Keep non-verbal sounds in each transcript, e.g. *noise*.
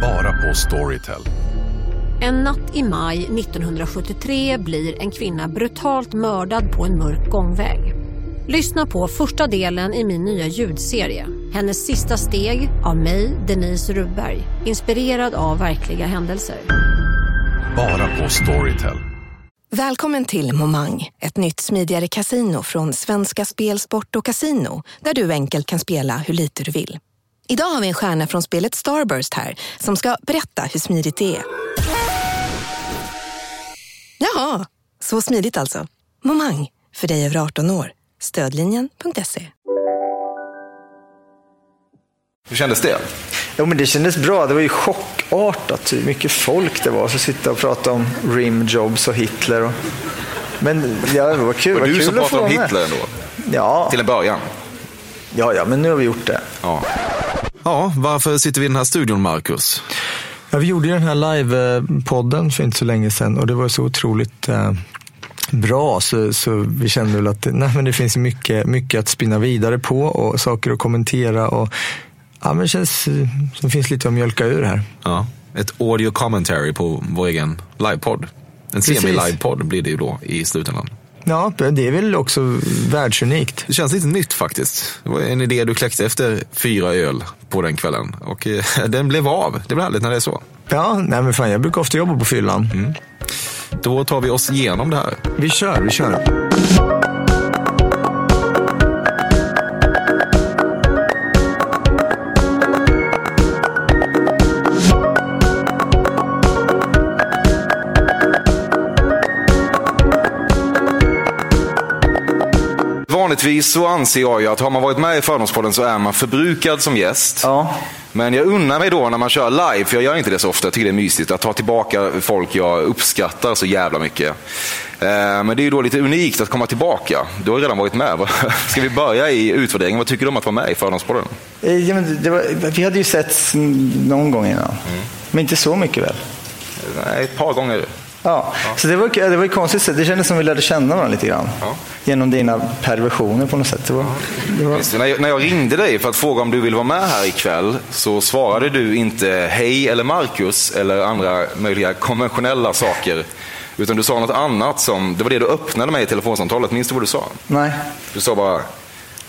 Bara på Storytel. En natt i maj 1973 blir en kvinna brutalt mördad på en mörk gångväg. Lyssna på första delen i min nya ljudserie. Hennes sista steg av mig, Denise Rubberg. Inspirerad av verkliga händelser. Bara på Storytel. Välkommen till Momang, ett nytt smidigare casino från Svenska Spel, Sport och Casino där du enkelt kan spela hur lite du vill. Idag har vi en stjärna från spelet Starburst här som ska berätta hur smidigt det är. Jaha, så smidigt alltså. Momang, för dig över 18 år. Stödlinjen.se. Hur kändes det? Jo, men det kändes bra. Det var ju chockartat hur mycket folk det var som sitta och prata om rimjobs och Hitler. Och... Men ja, det var kul. Det var du kul som pratade om. Hitler ändå? Ja. Till en början? Ja, ja, men nu har vi gjort det. Ja. Ja, varför sitter vi i den här studion, Marcus? Ja, vi gjorde ju den här live-podden för inte så länge sedan och det var så otroligt eh, bra så, så vi kände väl att nej, men det finns mycket, mycket att spinna vidare på och saker att kommentera. Och, ja, men det känns som det finns lite att mjölka ur här. Ja, ett audio commentary på vår egen livepodd. En semi-livepodd blir det ju då i slutändan. Ja, det är väl också världsunikt. Det känns lite nytt faktiskt. Det var en idé du kläckte efter fyra öl på den kvällen. Och eh, den blev av. Det blir härligt när det är så. Ja, nej men fan, jag brukar ofta jobba på fyllan. Då tar vi oss igenom det här. Vi kör, vi kör. Vanligtvis så anser jag ju att har man varit med i Fördomspodden så är man förbrukad som gäst. Ja. Men jag unnar mig då när man kör live, för jag gör inte det så ofta, jag tycker det är mysigt, att ta tillbaka folk jag uppskattar så jävla mycket. Eh, Men det är ju då lite unikt att komma tillbaka. Du har ju redan varit med. *laughs* Ska vi börja i utvärderingen? Vad tycker du om att vara med i Fördomspodden? Eh, Ja, men var, vi hade ju sett någon gång innan. Mm. Men inte så mycket väl? Nej, ett par gånger. Ja, så det var, det var ju konstigt. Det kändes som vi lärde känna varandra lite grann. Ja. Genom dina perversioner på något sätt. Det var, det var, När jag, när jag ringde dig för att fråga om du vill vara med här ikväll så svarade du inte hej eller Marcus eller andra möjliga konventionella saker. Utan du sa något annat som, det var det du öppnade med i telefonsamtalet. Minns du vad du sa? nej. Du sa bara,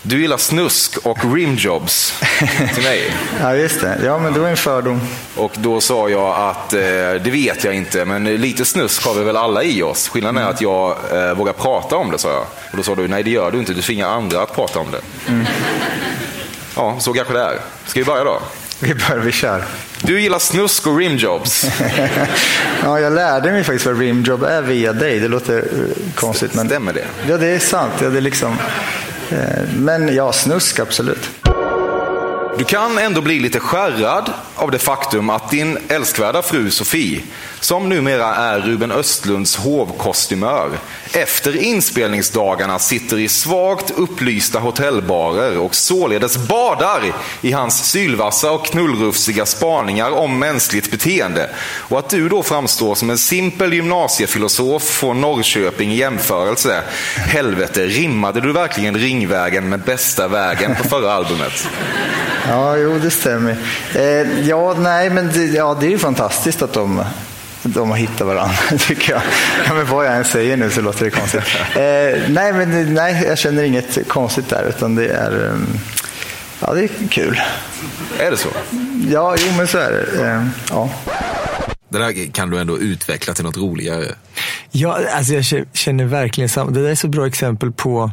du gillar snusk och rimjobs till mig. *laughs* Ja, just det. Ja, men det var en fördom. Och då sa jag att eh, det vet jag inte, men lite snusk har vi väl alla i oss. Skillnaden är att jag eh, vågar prata om det, sa jag. Och då sa du, nej det gör du inte, du tvingar andra att prata om det. Ja, så kanske det är. Ska vi börja då? Vi börjar, vi kör. Du gillar snusk och rimjobs. *laughs* Ja, jag lärde mig faktiskt vad rimjob är via dig. Det låter eh, konstigt. Men... Stämmer det? Ja, det är sant. Ja, det är liksom... Eh, men ja, snusk absolut. Du kan ändå bli lite skärrad av det faktum att din älskvärda fru Sofie, som numera är Ruben Östlunds hovkostymör, efter inspelningsdagarna sitter i svagt upplysta hotellbarer och således badar i hans sylvassa och knullrufsiga spaningar om mänskligt beteende. Och att du då framstår som en simpel gymnasiefilosof från Norrköping i jämförelse. Helvete, rimmade du verkligen Ringvägen med Bästa vägen på förra albumet? Ja, jo, det stämmer. Eh, ja, nej, men det, ja, det är ju fantastiskt att de, de har hittat varandra, *laughs* tycker jag. Ja, men vad jag än säger nu så låter det konstigt. Eh, nej, men nej, jag känner inget konstigt där, utan det är, eh, ja, det är kul. Är det så? Ja, jo, men så är det. Eh, ja. Det där kan du ändå utveckla till något roligare. Ja, alltså jag kä- känner verkligen samma. Det där är så bra exempel på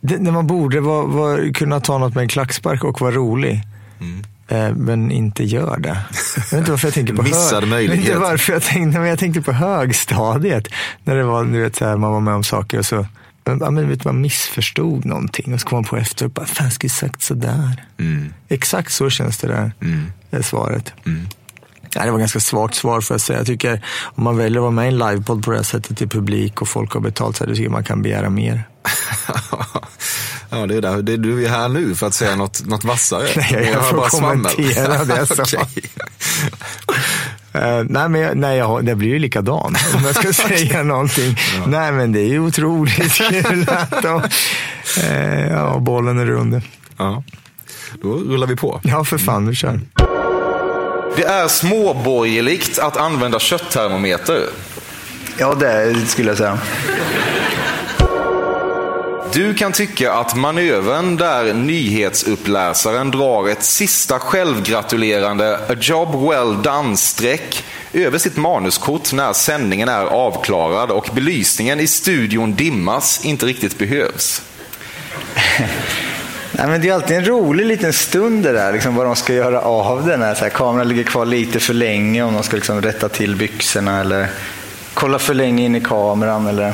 det, när man borde vara, vara, kunna ta något med en klackspark och vara rolig. Eh, men inte gör det. Jag vet inte varför jag tänker på *laughs* Missad möjlighet. Jag vet inte varför jag tänkte, men jag tänkte på högstadiet. När det var, du vet, så här, man var med om saker och så ja, men, vet, man missförstod någonting och så kom man på efteråt, bara, fan skulle sagt sådär. Exakt så känns det där, det svaret. Ja, det var ganska svagt svar för att säga. Jag tycker om man väljer att vara med i en livepodd på det här sättet till publik och folk har betalt så här, då tycker jag man kan begära mer. Ja, det är, där. det är du är här nu för att säga något, något vassare. *laughs* Nej, jag hör får kommentera det jag sa. *laughs* Okej. Eh, nej, men jag, nej, jag, det blir ju likadant om jag ska *laughs* säga någonting. Nej, men det är ju otroligt kul att de, eh, ja, bollen är rund. Ja. Då rullar vi på. Ja, för fan, vi kör. Det är småborgerligt att använda kötttermometer. Ja, det skulle jag säga. Du kan tycka att manövern där nyhetsuppläsaren drar ett sista självgratulerande a job well done-streck över sitt manuskort när sändningen är avklarad och belysningen i studion dimmas inte riktigt behövs. *laughs* Nej, men det är alltid en rolig liten stund det där, liksom, vad de ska göra av den. Här, så här, kameran ligger kvar lite för länge om de ska liksom, rätta till byxorna eller kolla för länge in i kameran. Eller...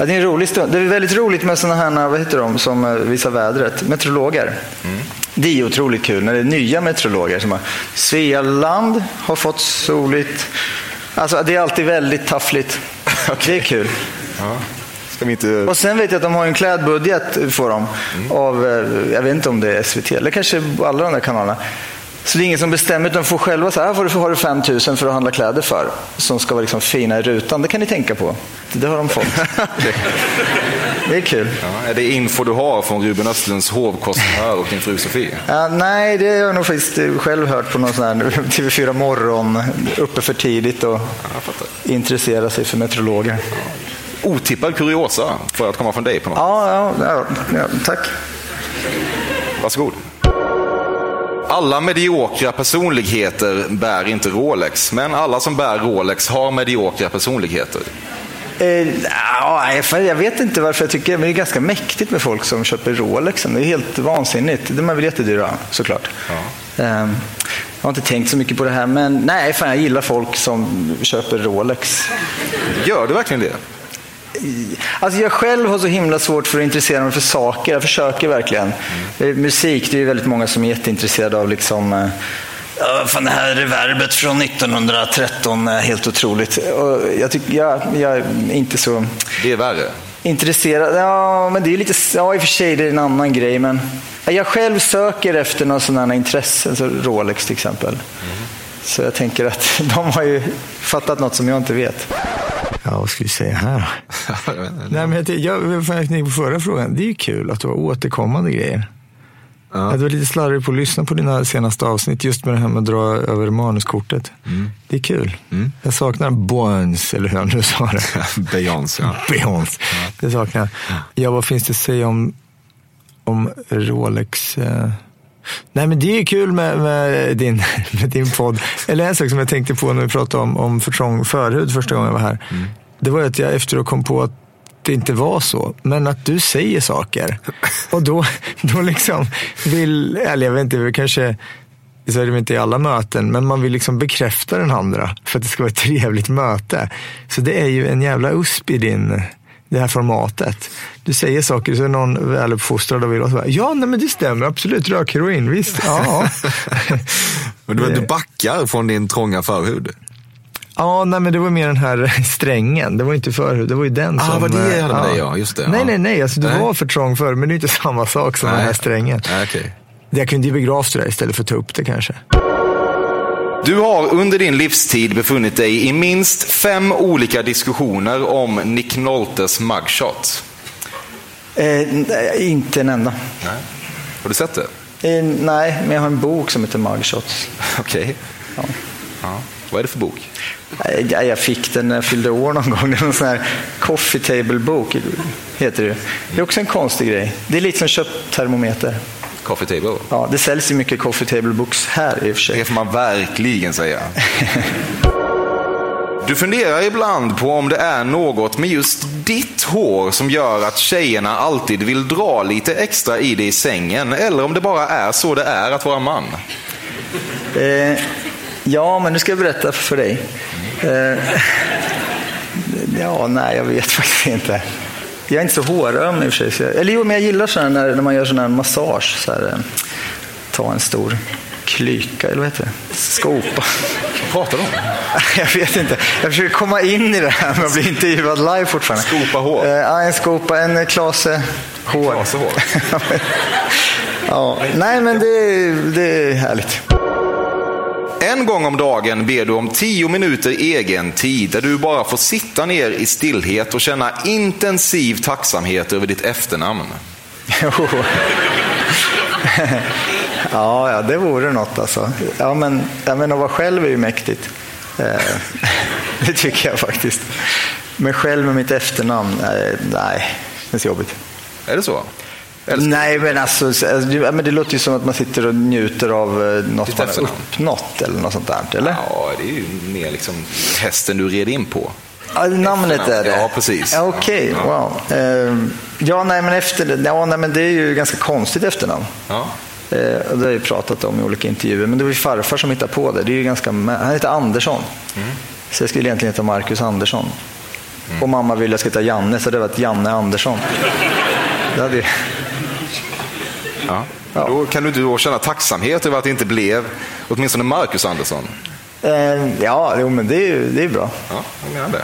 Ja, det är en rolig stund. Det är väldigt roligt med sådana här, vad heter de, som eh, visar vädret, meteorologer. Mm. Det är otroligt kul när det är nya meteorologer som har Svealand har fått soligt. Alltså, det är alltid väldigt taffligt. *laughs* Det är kul. Ja. Inte... Och sen vet jag att de har en klädbudget får de, mm. av, eh, jag vet inte om det är SVT eller kanske alla de där kanalerna. Så det är ingen som bestämmer, utan får själva så här får du, har du 5 000 för att handla kläder för. Som ska vara liksom fina i rutan. Det kan ni tänka på. Det har de fått. *laughs* det är kul. Ja, är det info du har från Ruben Östlunds hovkostnär och din fru Sofie? Ja, nej, det har jag nog faktiskt själv hört på någon sån här TV4 Morgon. Uppe för tidigt och ja, intressera sig för meteorologer. Ja otippad kuriosa för att komma från dig på något Ja, ja, ja, tack. Varsågod. Alla mediokra personligheter bär inte Rolex, men alla som bär Rolex har mediokra personligheter. Eh, jag vet inte varför jag tycker det är ganska mäktigt med folk som köper Rolex. Det är helt vansinnigt. De är väl jättedyra såklart. Ja. Eh, jag har inte tänkt så mycket på det här, men nej, fan, jag gillar folk som köper Rolex. Gör du verkligen det? Alltså jag själv har så himla svårt för att intressera mig för saker. Jag försöker verkligen. Mm. Musik, det är väldigt många som är jätteintresserade av liksom, eh, Ja, fan, det här reverbet från 1913 är helt otroligt. Och jag, tycker, jag, jag är inte så... Det är värre? Intresserad? Ja, men det är lite... Ja, i och för sig det är en annan grej. Men jag själv söker efter några sådana intressen, så Rolex till exempel. Mm. Så jag tänker att *laughs* de har ju fattat något som jag inte vet. Ja, vad ska vi säga här *laughs* Nej, men jag, jag, jag på förra frågan. Det är ju kul att du har återkommande grejer. Ja. Jag var lite slarvig på att lyssna på dina senaste avsnitt just med det här med att dra över manuskortet. Mm. Det är kul. Mm. Jag saknar Bones, eller hur jag nu sa det. *laughs* Beyoncé. Ja. Beyoncé. Ja. Det saknar jag. Ja, vad finns det att säga om, om Rolex? Eh... Nej men det är kul med, med, din, *laughs* med din podd. Eller en sak som jag tänkte på när vi pratade om, om förtrång förhud första gången jag var här. Mm. Det var att jag efteråt kom på att det inte var så. Men att du säger saker. *laughs* Och då, då liksom vill, eller jag vet inte, kanske så är det inte i alla möten, men man vill liksom bekräfta den andra för att det ska vara ett trevligt möte. Så det är ju en jävla usp i din det här formatet. Du säger saker så är någon väluppfostrad och vill bara, ja, nej, men det stämmer absolut, rökheroin, visst. Ja. *laughs* men du, du backar från din trånga förhud? Ja, nej, men det var mer den här *laughs* strängen. Det var inte förhud, det var ju den ah, som... Ah, vad det hade med dig, ja. Just det. Nej, nej, nej. Alltså, du nej. var för trång förr, men det är inte *laughs* samma sak som nej. den här strängen. Nej, okay. Jag kunde ju begravt det där istället för att ta upp det kanske. Du har under din livstid befunnit dig i minst fem olika diskussioner om Nick Noltes mugshot. Eh, inte en enda. Nej. Har du sett det? Eh, nej, men jag har en bok som heter Mugshots. *laughs* Okej. Okay. Ja. ja. Vad är det för bok? Jag, jag fick den när jag fyllde år någon gång. Det är en sån här coffee table-bok. Heter det. det är också en konstig grej. Det är lite som köpt termometer. Coffee table? Ja, det säljs ju mycket coffee table books här i och för sig. Det får man verkligen säga. Du funderar ibland på om det är något med just ditt hår som gör att tjejerna alltid vill dra lite extra i dig i sängen. Eller om det bara är så det är att vara man. Eh, ja, men nu ska jag berätta för dig. Eh, ja, nej, jag vet faktiskt inte. Jag är inte så håröm i och för sig. Eller jo, men jag gillar sådär när, när man gör sån här massage. Så här, eh, ta en stor klyka, eller vad heter det? Skopa. Vad pratar du om? *laughs* Jag vet inte. Jag försöker komma in i det här med att bli intervjuad live fortfarande. Skopa hår? Eh, ja, en skopa, en klase hår. Klase hår? *laughs* ja, nej, men det, det är härligt. En gång om dagen ber du om tio minuter egen tid där du bara får sitta ner i stillhet och känna intensiv tacksamhet över ditt efternamn. *laughs* Ja, ja, det vore något alltså. Ja, men, ja, men att vara själv är ju mäktigt. Eh, *laughs* det tycker jag faktiskt. Men själv med mitt efternamn, eh, nej, det är så jobbigt. Är det så? Älskar- Nej, men alltså, alltså, ja, men det låter ju som att man sitter och njuter av eh, något man har uppnått eller något sånt där, eller? Ja, det är ju mer liksom hästen du red in på. Ja, namnet är det? Ja, precis. Ja, Okej, wow. Ehm, Ja, nej, men efter, ja, nej, men det är ju ganska konstigt efternamn. Ja. Eh, och det har jag pratat om i olika intervjuer. Men det var ju farfar som hittade på det. det är ju ganska, han heter Andersson. Mm. Så jag skulle egentligen heta Marcus Andersson. Och mamma ville att jag skulle heta Janne, så det var ett Janne Andersson. *laughs* Det hade ju... Ja. Ja. Då kan du då känna tacksamhet över att det inte blev åtminstone Marcus Andersson. Eh, ja, jo, men det är ju det är bra. Ja, jag menar det.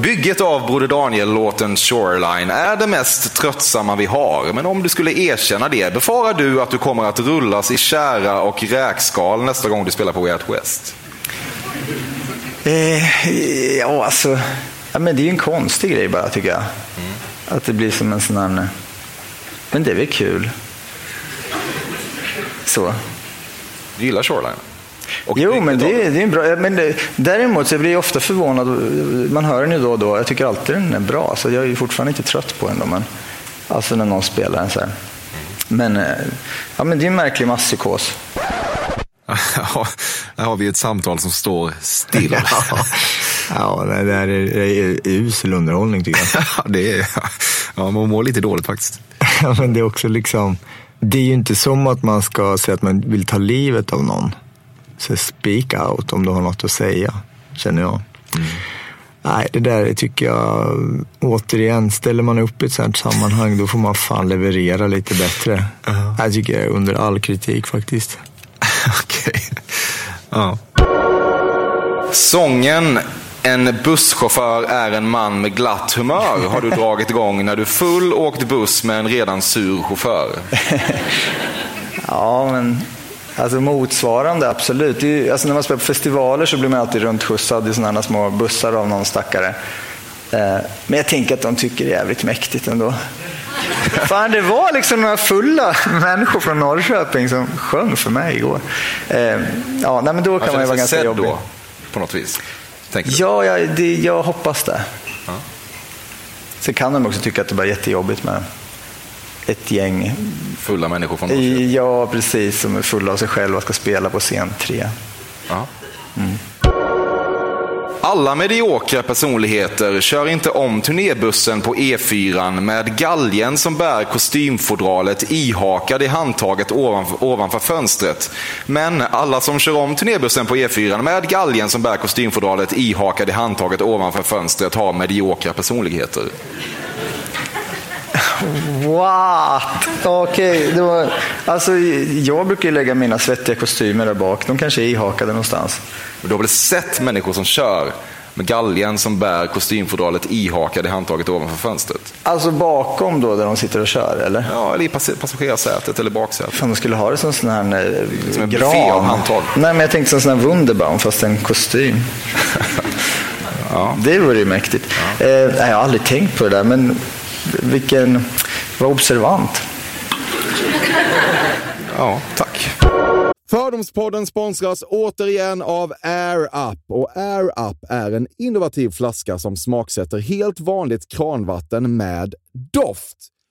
Bygget av Broder Daniel-låten Shoreline är det mest tröttsamma vi har. Men om du skulle erkänna det, befarar du att du kommer att rullas i kära och räkskal nästa gång du spelar på Way Out West? Eh, ja, alltså, ja, men det är ju en konstig grej bara, tycker jag. Att det blir som en sån här... Men det är väl kul. Så. Du gillar Shoreline? Och Jo, men det, är- det är bra... Men det, däremot så blir jag ofta förvånad. Man hör den ju då och då. Jag tycker alltid den är bra. Så jag är fortfarande inte trött på den. Då, men, alltså när någon spelar den så här. Men, eh, ja, men det är en märklig masspsykos. *laughs* Ja, här har vi ett samtal som står still. *laughs* Ja, ja det där är, är usel underhållning tycker jag. *laughs* Ja, det är, ja, man mår lite dåligt faktiskt. *laughs* Men det är också liksom, det är ju inte som att man ska säga att man vill ta livet av någon. Så speak out om du har något att säga, känner jag. Nej, det där tycker jag, återigen, ställer man upp i ett sånt här sammanhang då får man fan leverera lite bättre. Jag tycker jag är under all kritik faktiskt. *laughs* Okej. Ja. Sången En busschaufför är en man med glatt humör har du dragit igång när du full åkt buss med en redan sur chaufför. *laughs* Ja, men alltså motsvarande, absolut. Det är, ju- alltså när man spelar på festivaler så blir man alltid runtskjutsad i sådana här små bussar av någon stackare. Eh, men jag tänker att de tycker det är jävligt mäktigt ändå. *laughs* Fan, det var liksom några fulla människor från Norrköping som sjöng för mig igår. Eh, ja, nej, men då kan man ju vara ganska jobbig. då, på något vis. Tänker du? Ja, jag, det, jag hoppas det. Sen kan de också tycka att det är jättejobbigt med ett gäng Fulla människor från Norrköping. ja, precis, som är fulla av sig själva och ska spela på scen tre. Ja. Alla mediokra personligheter kör inte om turnébussen på E4 med galgen som bär kostymfodralet ihakad i handtaget ovanför, ovanför fönstret. Men alla som kör om turnébussen på E4 med galgen som bär kostymfodralet ihakad i handtaget ovanför fönstret har mediokra personligheter. What? Okej, det var... Alltså, jag brukar ju lägga mina svettiga kostymer där bak. De kanske är ihakade någonstans. Du har väl sett människor som kör med galgen som bär kostymfodralet ihakad i handtaget ovanför fönstret? Alltså bakom då, där de sitter och kör, eller? Ja, eller i pass- passagerarsätet eller baksätet. Fan, de skulle ha det som sån här eh, Som en gran. buffé av handtag. Nej, men jag tänkte som sån här Wunderbaum, fast en kostym. *laughs* Ja. Det vore ju mäktigt. Eh, nej, jag har aldrig tänkt på det där, men vilken... Var observant. Ja, tack. Fördomspodden sponsras återigen av Air Up. Och Air Up är en innovativ flaska som smaksätter helt vanligt kranvatten med doft.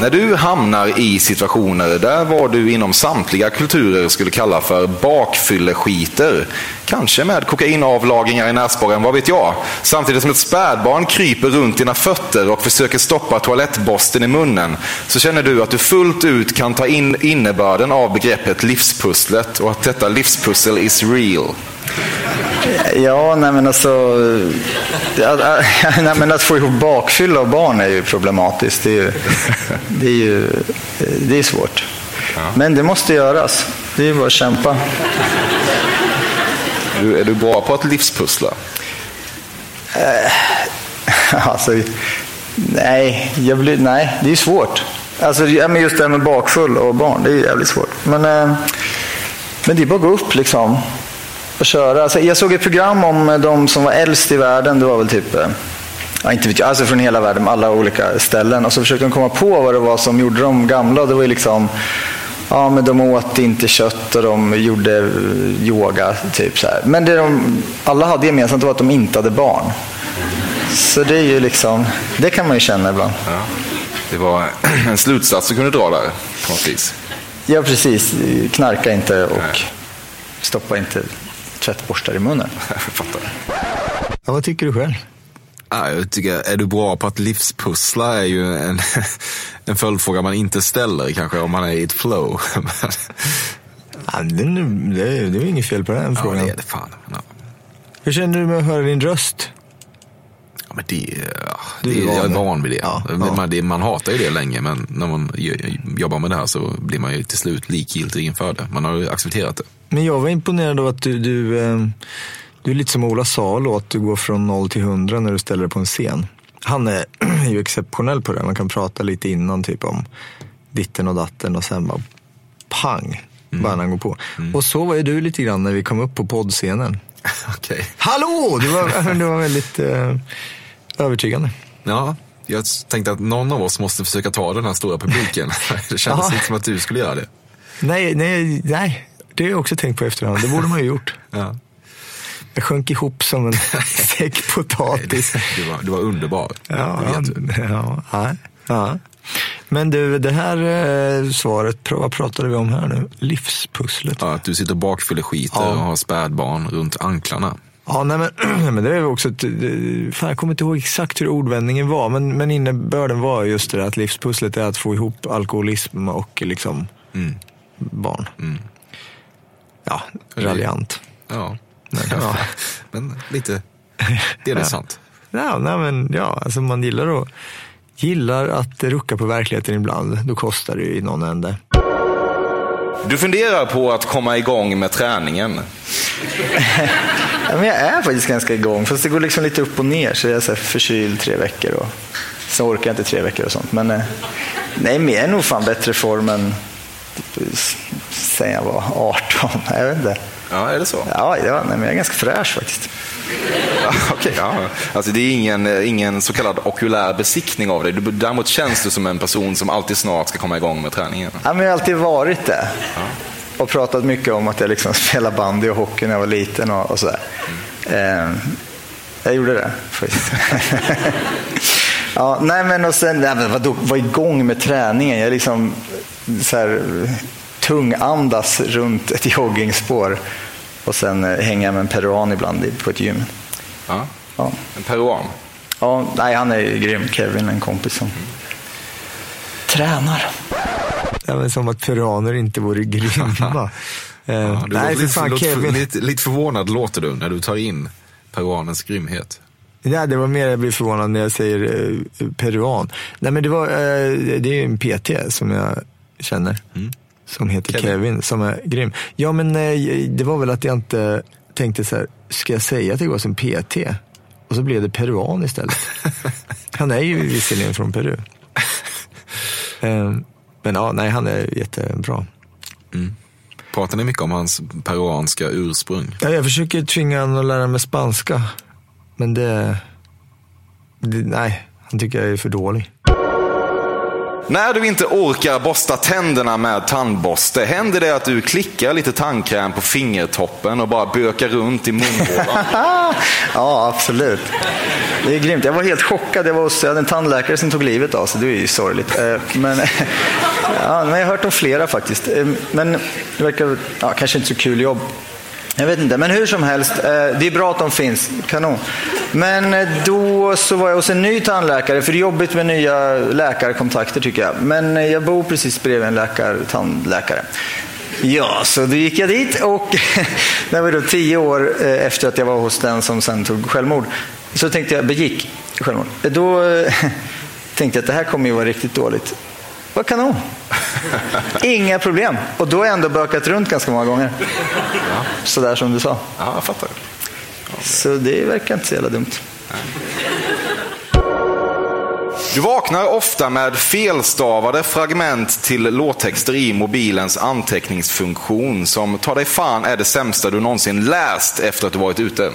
När du hamnar i situationer där vad du inom samtliga kulturer skulle kalla för bakfylleskiter, kanske med kokainavlagringar i näsborren, vad vet jag, samtidigt som ett spädbarn kryper runt dina fötter och försöker stoppa toalettborsten i munnen, så känner du att du fullt ut kan ta in innebörden av begreppet livspusslet och att detta livspussel is real. Ja, nej men alltså... ja, *laughs* nej, men att få ihop bakfylla och barn är ju problematiskt. Det är ju, *laughs* det är, ju, det är svårt. Men det måste göras. Det är ju bara att kämpa. Är du, är du bra på att livspussla? *laughs* Alltså, nej, jag blir, nej, det är svårt. Alltså, ja, just det här med bakfull och barn, det är jävligt svårt. Men, eh, men det är bara att gå upp liksom och köra. Alltså, jag såg ett program om de som var äldst i världen. Det var väl typ, eh, ja, inte vet jag, alltså från hela världen, alla olika ställen. Och så försökte de komma på vad det var som gjorde dem gamla. Det var ju liksom, ja men de åt inte kött och de gjorde eh, yoga. Typ så här. Men det de alla hade gemensamt var att de inte hade barn. Så det är ju liksom, det kan man ju känna ibland. Ja. Det var *clears throat* en slutsats du kunde dra där på något vis. Ja, precis. Knarka inte och stoppa inte tvättborstar i munnen. Jag fattar. Ja, vad tycker du själv? Ja, jag tycker, är du bra på att livspussla är ju en, *laughs* en följdfråga man inte ställer kanske om man är i ett flow. *laughs* Ja, det, är- det, är- det är inget fel på den ja, frågan. det är det fan. Ja. Hur känner du med att höra din röst? Ja, men det, ja, Du är det, jag är van. vid det. Ja, ja. Man, det. Man hatar ju det länge, men när man jobbar med det här så blir man ju till slut likgiltig inför det. Man har ju accepterat det. Men jag var imponerad av att du, du, eh, du är lite som Ola Salo, att du går från 0 till 100 när du ställer dig på en scen. Han är *clears throat* ju exceptionell på det. Man kan prata lite innan typ om ditten och datten och sen bara pang, bara när han går på. Och så var ju du lite grann när vi kom upp på poddscenen. *laughs* Okej. Hallå! Du var, *laughs* du var väldigt eh, övertygande. Ja, jag tänkte att någon av oss måste försöka ta den här stora publiken. *laughs* Det kändes lite som att du skulle göra det. Nej, nej, nej. Det har jag också tänkt på efterhand. Det borde man ju gjort. *laughs* Ja. Jag sjönk ihop som en *laughs* säck potatis. Du var, du var underbar. Ja, det vet du. ja, ja, ja. Men du, det här eh, svaret, vad pratade vi om här nu? Livspusslet. Ja, att du sitter bakfylleskiter Ja. och har spädbarn runt anklarna. Ja, nej, men, *clears throat* men det är också ett, fan, jag kommer inte ihåg exakt hur ordvändningen var, men, men innebörden var just det där att livspusslet är att få ihop alkoholism och liksom Mm. barn. Mm. Ja, raljant. Ja. Men, ja. *laughs* Men lite, det är nog Ja. sant. Ja, nej, men, ja, alltså man gillar att, gillar att rucka på verkligheten ibland. Då kostar det ju i någon ände. Du funderar på att komma igång med träningen. *laughs* Ja, men jag är faktiskt ganska igång, fast det går liksom lite upp och ner. Så jag är så här förkyld tre veckor och sen orkar jag inte tre veckor och sånt. Men eh, nej, men jag är nog fan bättre form än sen jag var 18. *laughs* Jag vet inte. Ja, är det så? Ja, ja men jag är ganska fräsch faktiskt. Ja, Okej, ja. Alltså det är ingen, ingen så kallad okulär besiktning av dig. Däremot känns du som en person som alltid snart ska komma igång med träningen. Ja, men jag har alltid varit det. Och pratat mycket om att jag liksom spelade bandy och hockey när jag var liten och, och sådär. Eh, jag gjorde det faktiskt. *laughs* ja, nej men och sen, nej, men vadå, var igång med träningen. Jag liksom så här, tungandas runt ett joggingspår. Och sen eh, hänger jag med en peruan ibland i- på ett gym. Ja. Ja. En peruan. Ja, nej, han är ju grym. Kevin, en kompis som tränar. Ja, men som att peruaner inte vore grymma. *laughs* Eh, Ja, du nej, för lite, fan låter, Kevin. lite, lite förvånad låter du när du tar in peruanens grymhet. Ja, det var mer jag blir förvånad när jag säger eh, peruan. Nej, men det, var, eh, det är ju en PT som jag känner. Som heter Kevin. Kevin. som är grym. Ja, men eh, det var väl att jag inte tänkte så här, ska jag säga att det går som PT? Och så blev det peruan istället. *laughs* Han är ju visserligen från Peru. *laughs* Eh, men ja, nej, han är jättebra. Pratar ni mycket om hans peruanska ursprung? Ja, jag försöker tvinga honom att lära mig spanska. Men det, det... Nej, han tycker jag är för dålig. När du inte orkar borsta tänderna med tandborste, händer det att du klickar lite tandkräm på fingertoppen och bara bökar runt i munhålan? *laughs* ja, absolut. Det är grymt. Jag var helt chockad. Jag, var hos, jag hade en tandläkare som tog livet av sig. Det är ju sorgligt. Eh, men, *laughs* ja, men jag har hört om flera faktiskt. Eh, men det verkar ja, kanske inte så kul jobb. Jag vet inte, men hur som helst. Eh, det är bra att de finns. Kanon. Men eh, då så var jag hos en ny tandläkare, för det är jobbigt med nya läkarkontakter tycker jag. Men eh, jag bor precis bredvid en läkar, tandläkare. Ja, så då gick jag dit och *laughs* det var då tio år efter att jag var hos den som sen tog självmord. Så tänkte jag, begick självmord. Då *laughs* tänkte jag att det här kommer ju vara riktigt dåligt. Vad kanon! Inga problem. Och då har jag ändå bökat runt ganska många gånger. Sådär som du sa. Ja, jag fattar. Så det verkar inte så jävla dumt. Du vaknar ofta med felstavade fragment till låttexter i mobilens anteckningsfunktion som tar dig fan är det sämsta du någonsin läst efter att du varit ute.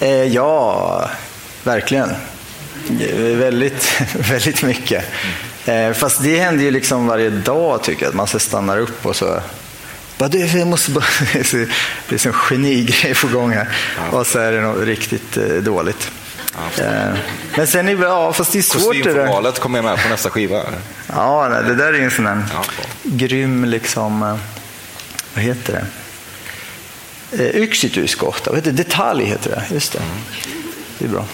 Eh, ja, verkligen. Väldigt, *laughs* väldigt mycket. Eh, fast det händer ju liksom varje dag tycker jag, att man så stannar upp och så bara, du, jag måste bara... *laughs* Det är en genigrej på gång här. Och så är det något riktigt eh, dåligt. Eh, men sen är det, ja, fast det är svårt det där. Kostymfodralet kommer med på nästa skiva. Ja, nej, det där är ju en sån här Ja, grym, liksom, vad heter det? Yksityiskohta, vad heter det? Detalj heter det, just det. Det är bra.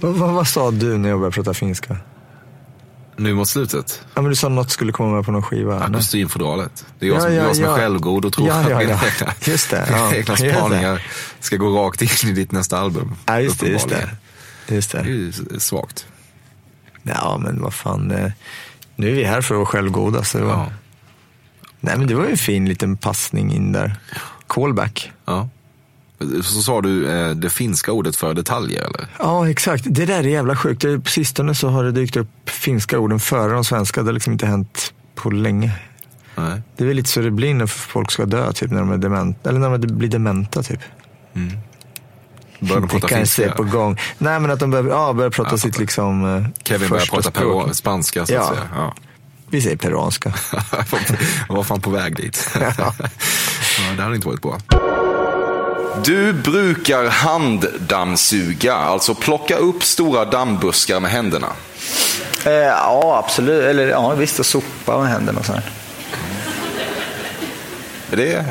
Vad, vad, vad sa du när jag började prata finska? Nu mot slutet. Ja, men du sa något skulle komma med på någon skiva. Kostymfodralet. Det är jag Ja, som, ja, jag som är ja. självgod och tror Ja, att ja, *laughs* mina egna, Just det, mina ja. egna spaningar ska gå rakt in i ditt nästa album. Ja, just det. Just det. Just Det är det. ju svagt. Ja, men vad fan. eh, Nu är vi här för att vara självgoda. Så det var... Nej, men det var ju en fin liten passning in där. Callback. Ja. Så sa du eh, det finska ordet för detaljer eller? Ja, exakt. Det där är jävla sjukt. Det- På sistone så har det dykt upp finska orden före de svenska. Det har liksom inte hänt på länge. Nej. Det är väl lite så det blir när folk ska dö, typ när de är dementa. Eller när de blir dementa, typ. Börjar de det prata finska? på gång. Nej, men att de börjar, ja, börjar prata Ja, sitt liksom eh, Kevin börjar prata peru- spanska så Ja. att säga. Ja. Vi säger peruanska. *laughs* Jag var fan på väg dit. *laughs* ja, det hade inte varit bra. Du brukar handdammsuga, alltså plocka upp stora dammbuskar med händerna. Eh, ja, absolut. Eller ja, visst, och sopa med händerna och sådär. Är det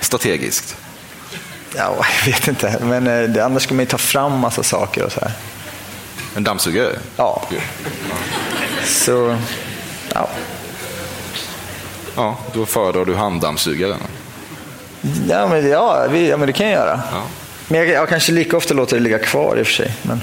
strategiskt? Ja, jag vet inte. Men eh, annars ska man ju ta fram massa saker och så här. En dammsugare? Ja. Så, ja. Ja, då föredrar du handdammsugaren. Ja, men, ja, vi, ja, men det kan jag göra. Ja. Men jag, jag kanske lika ofta låter det ligga kvar i och för sig. Men...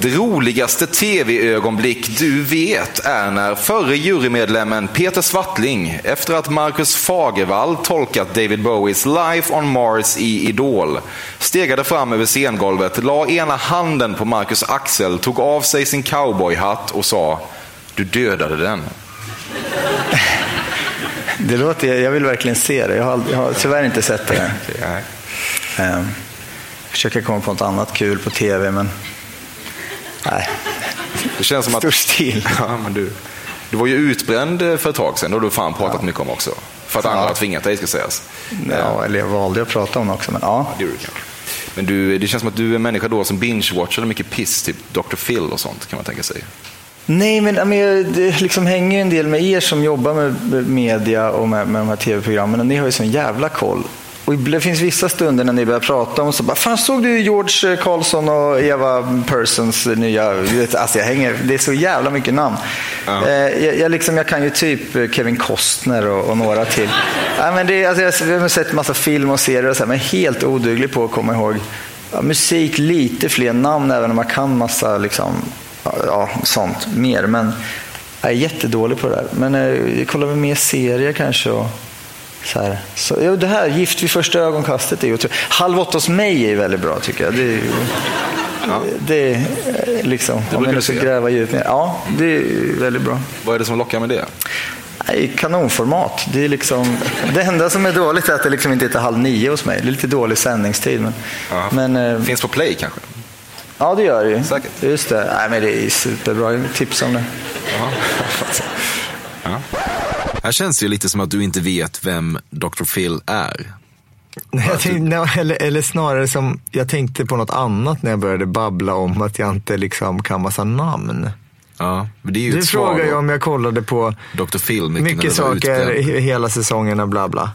Det roligaste tv-ögonblick du vet är när förre jurymedlemmen Peter Swartling, efter att Marcus Fagervall tolkat David Bowies Life on Mars i Idol, stegade fram över scengolvet, la ena handen på Marcus axel, tog av sig sin cowboyhatt och sa Du dödade den. Det låter, jag vill verkligen se det. Jag har, jag har tyvärr inte sett det. Nej. Um, försöker komma på något annat kul på tv, men nej. Det känns som att... Stor stil. Ja, men du, du var ju utbränd eh, för ett tag sedan, du har fan pratat mycket om också. För att andra har tvingat dig, ska sägas. Ja, eller jag valde att prata om det också, men ja. Det gjorde du. Men du, det känns som att du är en människa då som binge-watchade mycket piss, typ Dr. Phil och sånt kan man tänka sig. Nej, men, jag- liksom hänger ju en del med er som jobbar med med media och med, med de här tv-programmen. Och ni har ju sån jävla koll. Och det finns vissa stunder när ni börjar prata om så bara, fan såg du George Carlson och Eva Persons nya, du vet, alltså jag hänger, det är så jävla mycket namn. Eh, jag, jag, liksom, jag kan ju typ Kevin Costner och, och några till. *laughs* Ja, men det, alltså, jag har sett massa film och serier och så här, men helt oduglig på att komma ihåg ja, musik, lite fler namn även om man kan massa liksom, ja, sånt mer. Men jag är jättedålig på det där. Men eh, jag kollar väl mer serier kanske. Och, så här. Så, ja, det här, Gift vid första ögonkastet, är otroligt. Halv åtta hos mig är väldigt bra tycker jag. Det är, ju- det eh, liksom, om brukar jag nu ska gräva djupt ner. Ja, det är väldigt bra. Vad är det som lockar med det? Nej, kanonformat. Det, är liksom, det enda som är dåligt är att det liksom inte är halv nio hos mig. Det är lite dålig sändningstid. Men, Ja. men eh, Finns på Play kanske? Ja, det gör det ju. Säkert. Just det. Nej, men det är superbra. Tips om det. Här känns det ju lite som att du inte vet vem Dr. Phil är. Nej, jag tänkte, eller, eller snarare som, jag tänkte på något annat när jag började babbla om att jag inte liksom kan massa namn. Ja, men det är ju Du frågar ju om jag kollade på Dr. Phil mycket, mycket saker hela säsongerna, bla bla.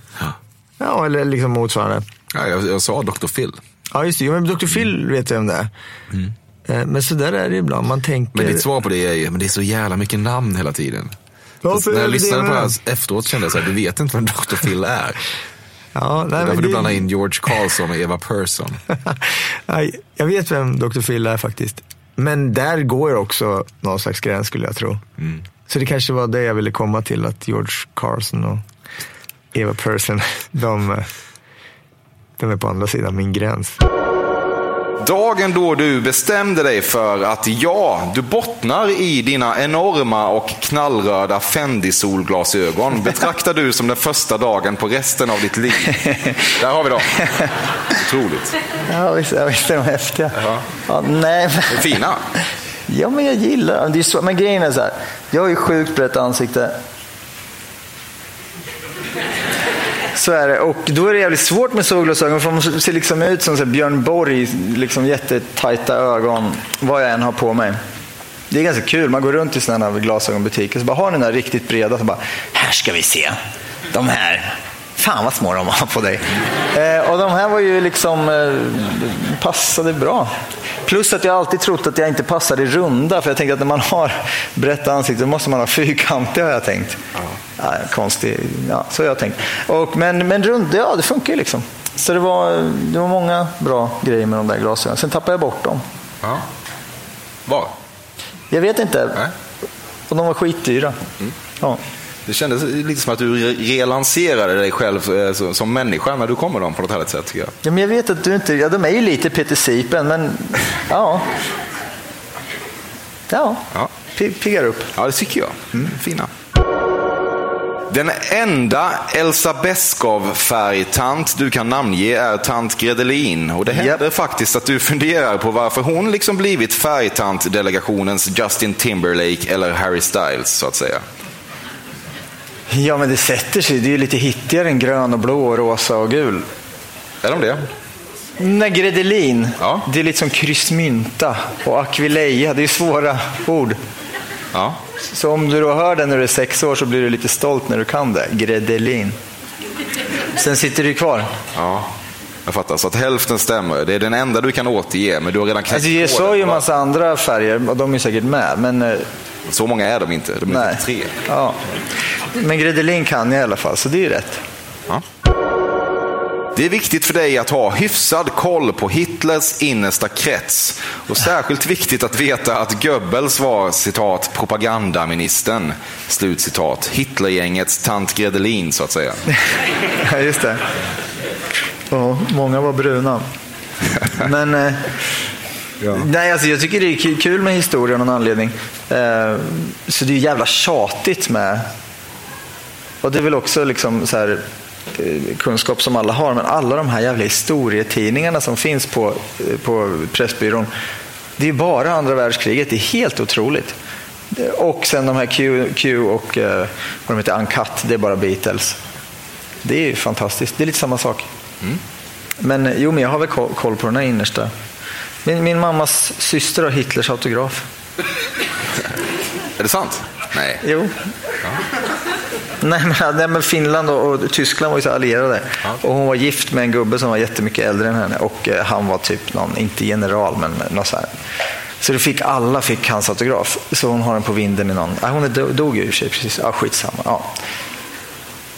Ja, eller liksom motsvarande. Ja, jag, jag sa Dr. Phil. Ja, just det. Men Dr. Phil vet jag om det är. Eh, Men så där är det ibland. Man tänker... Men ditt svar på det är ju, men det är så jävla mycket namn hela tiden. Varför När jag det lyssnade det på det här efteråt kände jag så här, du vet inte vem Dr. Phil är. *laughs* Ja, Det nej, är därför du det- blandar in George Carlson och Eva Persson. *laughs* Nej, jag vet vem Dr. Phil är faktiskt. Men där går också någon slags gräns skulle jag tro. Så det kanske var det jag ville komma till, att George Carlson och Eva Persson, *laughs* de, de är på andra sidan min gräns. Dagen då du bestämde dig för att ja, du bottnar i dina enorma och knallröda Fendi-solglasögon betraktar du som den första dagen på resten av ditt liv. Där har vi dem. Otroligt. Ja, visst, ja, visst är de häftiga. Ja. Ja, nej. De är fina. Ja, men jag gillar dem. Det är så, men grejen är så här. Jag har ju sjukt brett ansikte. Så är det. Och då är det jävligt svårt med solglasögon för de ser liksom ut som så Björn Borg, liksom jättetajta ögon, vad jag än har på mig. Det är ganska kul. Man går runt i sådana här glasögonbutiker så bara har ni den där riktigt breda så bara, här ska vi se. De här. Fan vad små de var på dig. Eh, och de här var ju liksom, eh, passade bra. Plus att jag alltid trott att jag inte passar i runda. För jag tänkte att när man har brett ansikte måste man ha fyrkantiga har jag tänkt. Ja, konstig, ja, så har jag tänkt. Och, men, men rund, ja det funkar ju liksom. Så det var, det var många bra grejer med de där glasögonen. Sen tappade jag bort dem. Ja. Var? Jag vet inte. Nej. Och de var skitdyra. Ja. Det kändes lite som att du re- relanserade dig själv eh, som människa när du kom med dem på något härligt sätt. Tycker jag. Ja, men jag vet att du inte, ja de är ju lite Peter Sipen, men ja. Ja, Ja. pi- piggar upp. Ja, det tycker jag. Mm, fina. Den enda Elsa Beskow-färgtant du kan namnge är tant Gredelin. Och det händer faktiskt att du funderar på varför hon liksom blivit färgtant-delegationens Justin Timberlake eller Harry Styles, så att säga. Ja, men det sätter sig. Det är ju lite hittigare än grön och blå och rosa och gul. Är de det? Gredelin, Ja. det är lite som kryssmynta och akvileja. Det är svåra ord. Ja. Så om du då hör den när du är sex år så blir du lite stolt när du kan det. Gredelin. Sen sitter du kvar. Ja, jag fattar. Så att hälften stämmer. Det är den enda du kan återge, men du har redan knäckt Alltså, jag sa ju en massa andra färger och de är säkert med. Men eh, Så många är de inte. De är nej. tre. Ja. Men Gredelin kan jag i alla fall, så det är ju rätt. Ja. Det är viktigt för dig att ha hyfsad koll på Hitlers innersta krets. Och särskilt viktigt att veta att Goebbels var citat propagandaministern. Slutcitat. Hitlergängets tant Gredelin så att säga. *laughs* Ja, just det. Ja, många var bruna. Men eh, nej, alltså, jag tycker det är kul med historia av någon anledning. Eh, så det är jävla tjatigt med... Och det är väl också liksom så här, kunskap som alla har, men alla de här jävla historietidningarna som finns på, eh, på Pressbyrån. Det är bara andra världskriget. Det är helt otroligt. Och sen de här Q, Q och eh, vad de heter, Uncut, det är bara Beatles. Det är ju fantastiskt. Det är lite samma sak. Men eh, jo, men jag har väl koll, på den här innersta. Min, min mammas syster har Hitlers autograf. *laughs* Är det sant? Nej. Jo. Nej, men, nej, men Finland och, och Tyskland var ju så allierade. Och hon var gift med en gubbe som var jättemycket äldre än henne. Och eh, han var typ någon, inte general, men något så här. Så det fick, alla fick hans autograf. Så hon har den på vinden i någon... Ah, hon är do- dog ju i och för sig precis. Ja, skitsamma. Ja.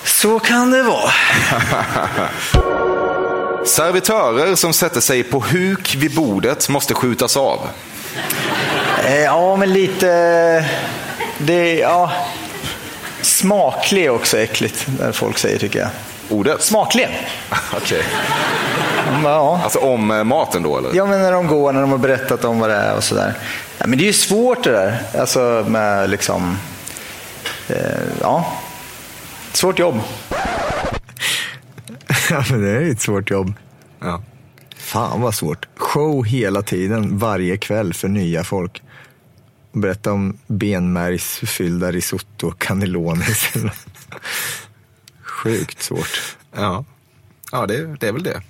Så kan det vara. *laughs* Servitörer som sätter sig på huk vid bordet måste skjutas av. Eh, ja, men lite... Det, ja, smaklig är också äckligt, när folk säger tycker jag. Ordet? Smaklig? *laughs* Okej. Ja. Alltså om eh, maten då eller? ja, men när de går, när de har berättat om vad det är och sådär. Ja, men det är ju svårt det där. Alltså med liksom... Eh, ja. Svårt jobb. *laughs* Ja, men det är ju ett svårt jobb. Ja. Fan vad svårt. Show hela tiden, varje kväll för nya folk. Berätta om benmärgsfyllda risotto och cannellonis. Sjukt svårt. Ja, ja det, det är väl det.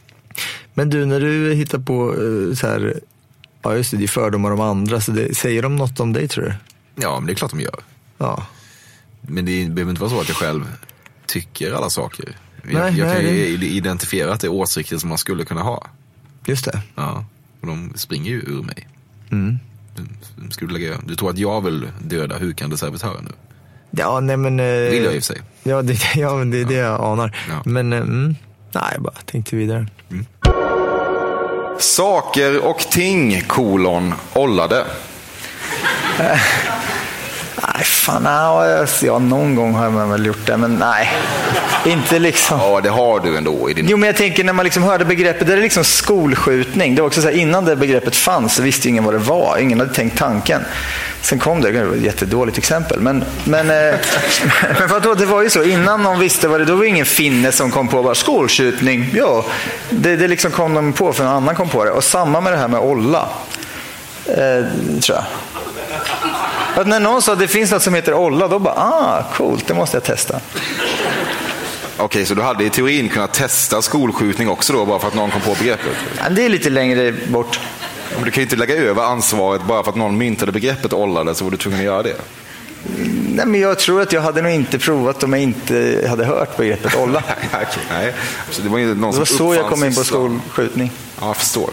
Men du, när du hittar på eh, så här, ja just det, det är fördomar om andra, så det, säger de något om dig tror du? Ja, men det är klart de gör. Ja. Men det behöver inte vara så att jag själv tycker alla saker. Jag, Nej, jag kan nej, ju identifiera att det är åsikter som man skulle kunna ha. Just det. Ja, och de springer ju ur mig. Mm. Skulle du, lägga, du tror att jag vill döda hukande servitörer nu? Ja, nej men... eh, Vill jag i och för sig. Ja, det, *laughs* ja, men det är det jag anar. Ja. Men, eh, mm, nej, jag bara tänkte vidare. Saker och ting, kolon, ollade. *laughs* Nej, fan, ja, ja, någon gång har man väl gjort det, men nej. Inte liksom. Ja, det har du ändå i din... Jo, men jag tänker när man liksom hörde begreppet, det är liksom skolskjutning. Det var också så här, innan det begreppet fanns så visste ingen vad det var. Ingen hade tänkt tanken. Sen kom det, det var ett jättedåligt exempel. Men, men, eh, *laughs* men vadå, det var ju så. Innan någon visste vad det då var det ingen finne som kom på bara skolskjutning. Ja, det, det liksom kom de på för någon annan kom på det. Och samma med det här med olla. Eh, tror jag. Att när någon sa att det finns något som heter olla, då bara ah, coolt, det måste jag testa. Okej, så du hade i teorin kunnat testa skolskjutning också då, bara för att någon kom på begreppet? Ja, Det är lite längre bort. Men du kan ju inte lägga över ansvaret bara för att någon myntade begreppet ollade, så var du tvungen att göra det. Nej, men jag tror att jag hade nog inte provat om jag inte hade hört begreppet olla. *laughs* Nej. Så det var ju någon Det var så jag kom in på skolskjutning. Ja, jag förstår.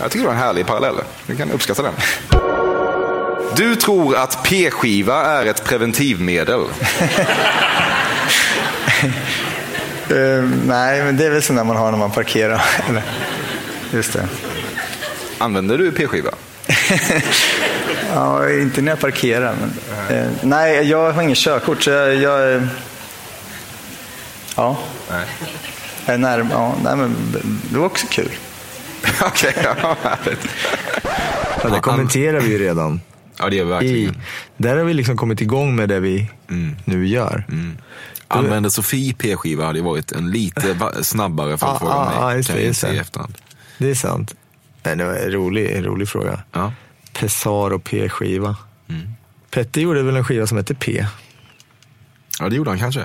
Jag tycker det var en härlig parallell. Du kan uppskatta den. Du tror att p-skiva är ett preventivmedel. *laughs* Eh, nej, men det är väl så när man har när man parkerar. *laughs* Just det. Använder du p-skiva? *laughs* Ja, inte när jag parkerar. Men, eh, nej, jag har inget körkort. Så jag, jag, ja, Nej. jag är närm- ja, nej, men det var också kul. *laughs* Okej, ja, härligt. Ja, det kommenterar vi ju redan. Ja, det gör vi I, verkligen. där har vi liksom kommit igång med det vi nu gör. Använder Sofie p-skiva hade ju varit en lite snabbare för Ah, ah, mig. just kan det, just i efterhand. Det är sant. Nej, det var en rolig, en rolig fråga. Ja. Pessar och P-skiva. Petter gjorde väl en skiva som hette P. ja, det gjorde han kanske.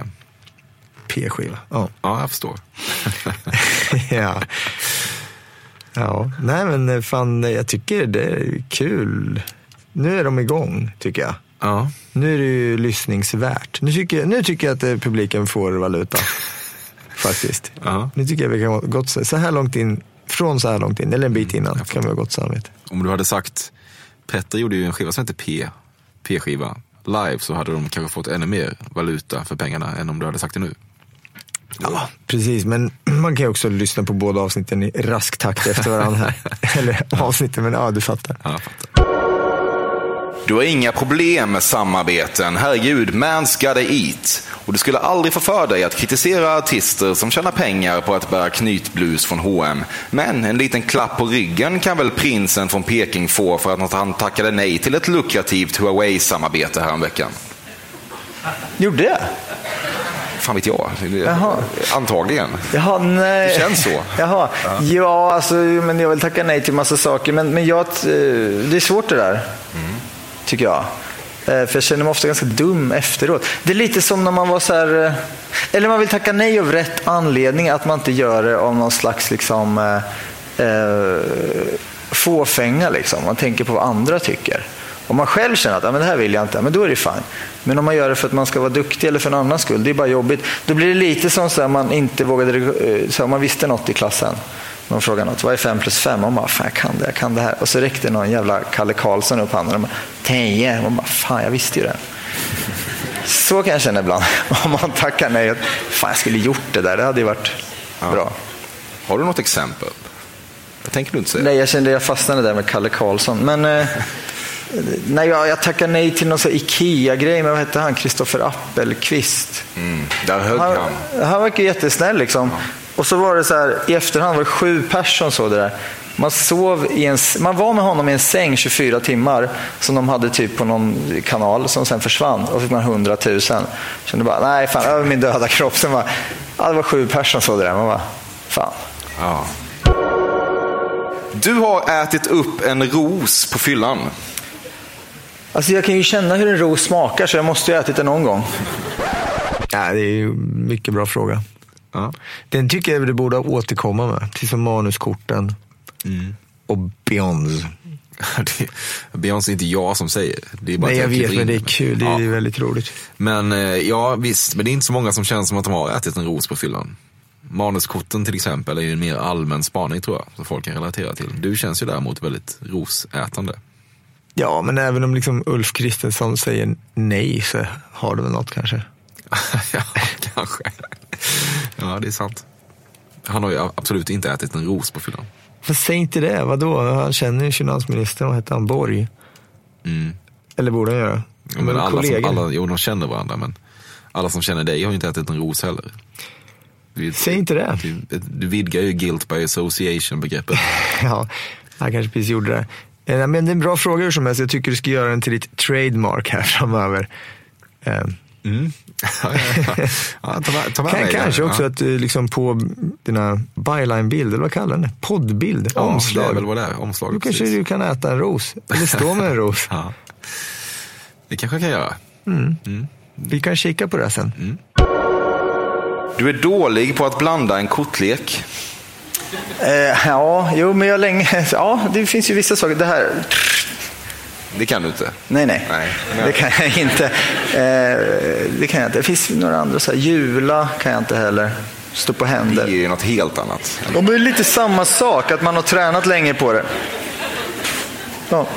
P-skiva. Ja. Ja, jag förstår. *laughs* ja. Ja, nej men eh, fan jag tycker det är kul. Nu är de igång tycker jag. Ja. Nu är det ju lyssningsvärt. Nu tycker jag, nu tycker jag att eh, publiken får valuta. *laughs* Faktiskt. Ja. Nu tycker jag vi kan ha gått så, här långt in, från så här långt in, eller en bit innan, kan vi ha gott samvete. Om du hade sagt, Petter gjorde ju en skiva som heter P, P-skiva, live så hade de kanske fått ännu mer valuta för pengarna än om du hade sagt det nu. Ja, precis. Men *clears throat* man kan ju också lyssna på båda avsnitten i rask takt efter varandra *laughs* eller avsnitten, men ja, du fattar. Ja, jag fattar. Du har inga problem med samarbeten. Herregud, man's gotta eat. Och du skulle aldrig få för dig att kritisera artister som tjänar pengar på att bära knytblus från H&M. Men en liten klapp på ryggen kan väl prinsen från Peking få för att han tackade nej till ett lukrativt Huawei-samarbete häromveckan. Gjorde jag? Fan vet jag. Jaha. Antagligen. Jaha, nej. Det känns så. Jaha. Ja, alltså, men jag vill tacka nej till massa saker. Men, men jag, eh, det är svårt det där. Tycker jag. Eh, för jag känner mig ofta ganska dum efteråt. Det är lite som när man var så här... Eh, eller man vill tacka nej av rätt anledning. Att man inte gör det av någon slags liksom, eh, eh fåfänga. Liksom. Man tänker på vad andra tycker. Om man själv känner att ah, men det här vill jag inte, men då är det fine. Men om man gör det för att man ska vara duktig eller för en annan skull, det är bara jobbigt. Då blir det lite som så här, man inte vågade, så här, man visste något i klassen. Någon frågade något, vad är fem plus fem? Man bara, fan jag kan det, jag kan det här. Och så räckte någon jävla Kalle Karlsson upp handen och bara, tio. Och man bara, fan jag visste ju det. Så kan jag känna ibland. *laughs* Om man tackar nej, fan jag skulle gjort det där, det hade ju varit bra. Har du något exempel? Jag tänker du inte säga. Nej, jag kände jag fastnade där med Kalle Karlsson. Men eh, *laughs* nej, jag, jag tackade nej till någon sån Ikea-grej med, vad hette han, Kristoffer Appelqvist. Mm, där högg Han, han. han verkar jättesnäll liksom. Och så var det så här, i efterhand var det sju personer så det där. Man, sov i en, man var med honom i en säng 24 timmar som de hade typ på någon kanal som sen försvann. Och fick man 100 000. Kände bara, nej fan, över min döda kropp. Sen bara, ja, det var sju personer så det där. Man bara, fan. Ja. Du har ätit upp en ros på fyllan. Alltså jag kan ju känna hur en ros smakar så jag måste ju ha ätit den någon gång. Ja, det är ju en mycket bra fråga. Ja. Den tycker jag du borde återkomma med. Precis som manuskorten och Beyoncé. *laughs* Beyoncé är inte jag som säger. Det är bara Nej, jag vet, men det är kul. Det är Ja. väldigt roligt. Men eh, ja, visst. Men det är inte så många som känner som att de har ätit en ros på fyllan. Manuskorten till exempel är ju en mer allmän spaning tror jag, som folk kan relatera till. Du känns ju däremot väldigt rosätande. Ja, men även om liksom Ulf Kristensson säger nej så har du väl något kanske. *laughs* ja, kanske. Ja, det är sant. Han har ju absolut inte ätit en ros på fyllan. Fast säg inte det, vadå? Han känner ju finansministern, vad hette han, Borg? Mm. Eller borde han göra? Ja, men alla, som, alla, jo, de känner varandra, men alla som känner dig har ju inte ätit en ros heller. Du, Säg inte det. Du, du vidgar ju guilt by association-begreppet. *laughs* ja, han kanske precis gjorde det. Eh, Men det är en bra fråga hur som helst. Jag tycker du ska göra den till ditt trademark här framöver. Eh, Mm. Ja, ta med, ta med Kan, mig kanske också ja. att du liksom på dina byline-bilder, eller vad kallar den det? Poddbild, Ja, det är omslag. väl vad det är, omslag. Då kanske du kan äta en ros, eller stå med en ros. *laughs* Ja. Det kanske jag kan göra. Vi kan kika på det sen. Du är dålig på att blanda en kortlek. Eh, ja, jo, men jag länge... *laughs* Ja, det finns ju vissa saker. Det här... Det kan du inte. Nej, nej. Nej. Det kan jag inte. Eh, det kan jag inte. Det finns några andra. Så här, jula kan jag inte heller. Stå på Det händer. är ju något helt annat. Och det är lite samma sak, att man har tränat länge på det. Ja.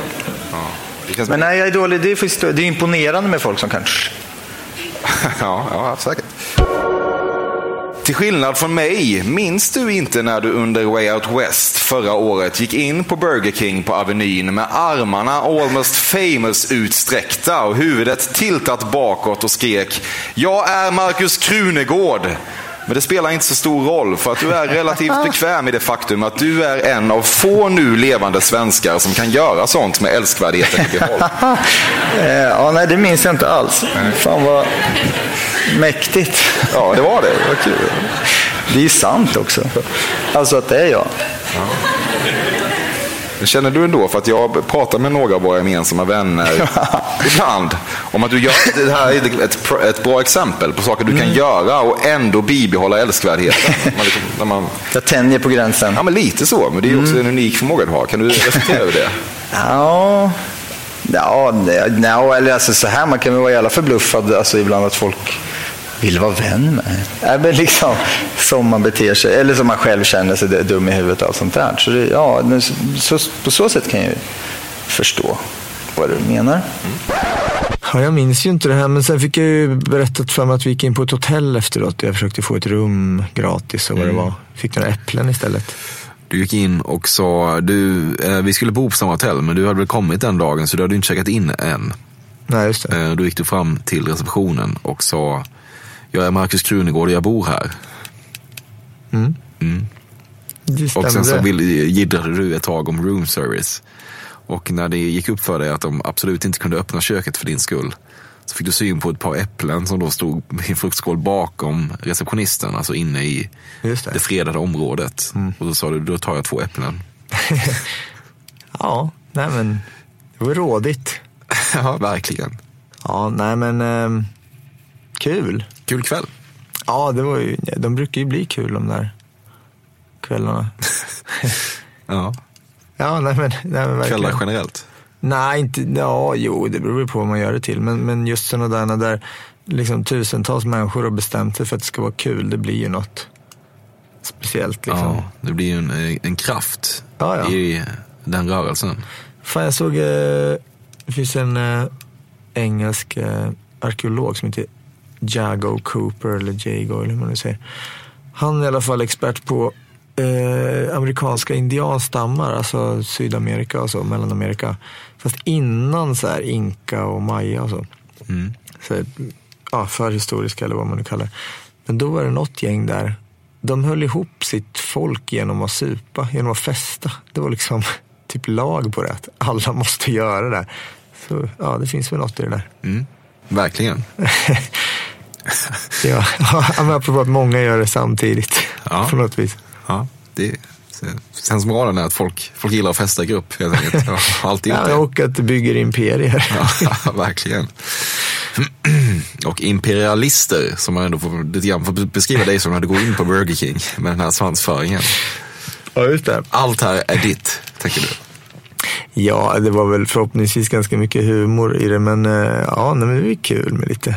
Det känns Men nej, jag är dålig. Det är, det är imponerande med folk som kan... *laughs* ja, ja, säkert. Till skillnad från mig, minns du inte när du under Way Out West förra året gick in på Burger King på Avenyn med armarna almost famous utsträckta och huvudet tiltat bakåt och skrek “Jag är Markus Krunegård”. Men det spelar inte så stor roll för att du är relativt *laughs* bekväm i det faktum att du är en av få nu levande svenskar som kan göra sånt med älskvärdheten i behåll. *laughs* Eh, ja, nej, det minns jag inte alls. Fan vad mäktigt. Ja, det var det. Det var kul. Det är sant också. Alltså att det är jag. Men Känner du ändå, för att jag pratar med några av våra gemensamma vänner ibland, om att du gör, det här är ett, ett bra exempel på saker du kan göra och ändå bibehålla älskvärdheten. *laughs* Man liksom, när man, Jag tänjer på gränsen. ja, men lite så, men det är också en unik förmåga du har. Kan du reflektera över det? Ja, ja, nej, nej, eller alltså så här, man kan väl vara jävla förbluffad alltså, ibland att folk vill vara vän med. Nej, men liksom som man beter sig, eller som man själv känner sig dum i huvudet och allt sånt där. Så det, ja, så, på så sätt kan jag ju förstå vad du menar. Ja, jag minns ju inte det här, men sen fick jag ju berättat för mig att vi gick in på ett hotell efteråt. Jag försökte få ett rum gratis och vad det var. Fick några äpplen istället. Du gick in och sa, du, eh, vi skulle bo på samma hotell, men du hade väl kommit den dagen så du hade inte checkat in än. Nej, just det. Eh, då gick du fram till receptionen och sa, jag är Markus Krunegård och jag bor här. Det Och stämde. sen så vill, jiddrade du ett tag om room service. Och när det gick upp för dig att de absolut inte kunde öppna köket för din skull, så fick du syn på ett par äpplen som då stod i en fruktskål bakom receptionisten, alltså inne i det. det fredade området. Och då sa du, då tar jag två äpplen. *laughs* Ja, nej men det var rådigt. *laughs* ja, verkligen. Ja, nej men ehm, kul. Kul kväll. Ja, det var ju, de brukar ju bli kul de där kvällarna. *laughs* Ja, Ja, nej men, nej, men verkligen. kvällar generellt. Nej, inte, ja, jo, det beror ju på vad man gör det till. Men, men just sådana där där liksom tusentals människor har bestämt sig för att det ska vara kul, det blir ju något speciellt. Liksom. Ja, det blir ju en, en kraft Ja, ja. i den rörelsen. Fan, jag såg, eh, det finns en eh, engelsk eh, arkeolog som heter Jago Cooper, eller Jago, eller hur man nu säger. Han är i alla fall expert på eh, amerikanska indianstammar, alltså Sydamerika och så, Mellanamerika. Fast innan så här Inka och Maya och så. Mm. så ja, förhistoriska eller vad man nu kallar det. Men då var det något gäng där. De höll ihop sitt folk genom att supa, genom att festa. Det var liksom *laughs* typ lag på det, att alla måste göra det. Så ja, det finns väl något i det där. Mm. Verkligen. *laughs* *laughs* Ja, men apropå att många gör det samtidigt Ja. på något vis. Ja, det, sensmoralen är att folk, folk gillar att festa i grupp helt enkelt. Jag *laughs* har alltid gjort Ja, och att det bygger imperier. Ja, *laughs* verkligen. *clears throat* Och imperialister, som man ändå får, lite grann får beskriva dig som när du går in på Burger King med den här svansföringen. Ja, just det. Allt här är ditt, tänker du. Ja, det var väl förhoppningsvis ganska mycket humor i det, men eh, ja, nej, men det är kul med lite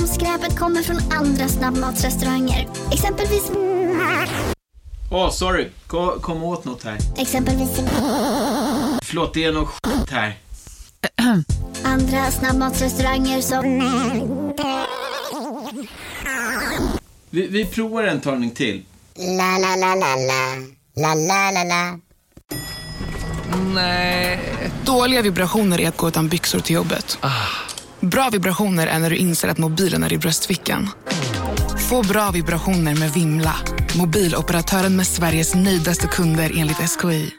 Om skräpet kommer från andra snabbmatsrestauranger. Exempelvis... Åh, sorry. Kom, kom åt något här. Exempelvis... Förlåt, det är något skit här. Andra snabbmatsrestauranger som... Vi, vi provar en talning till. La, la, la, la, la. La, la, la, la. Nej. Dåliga vibrationer är att gå utan byxor till jobbet. Bra vibrationer är när du inser att mobilen är i bröstfickan. Få bra vibrationer med Vimla. Mobiloperatören med Sveriges nöjdaste kunder enligt SKI.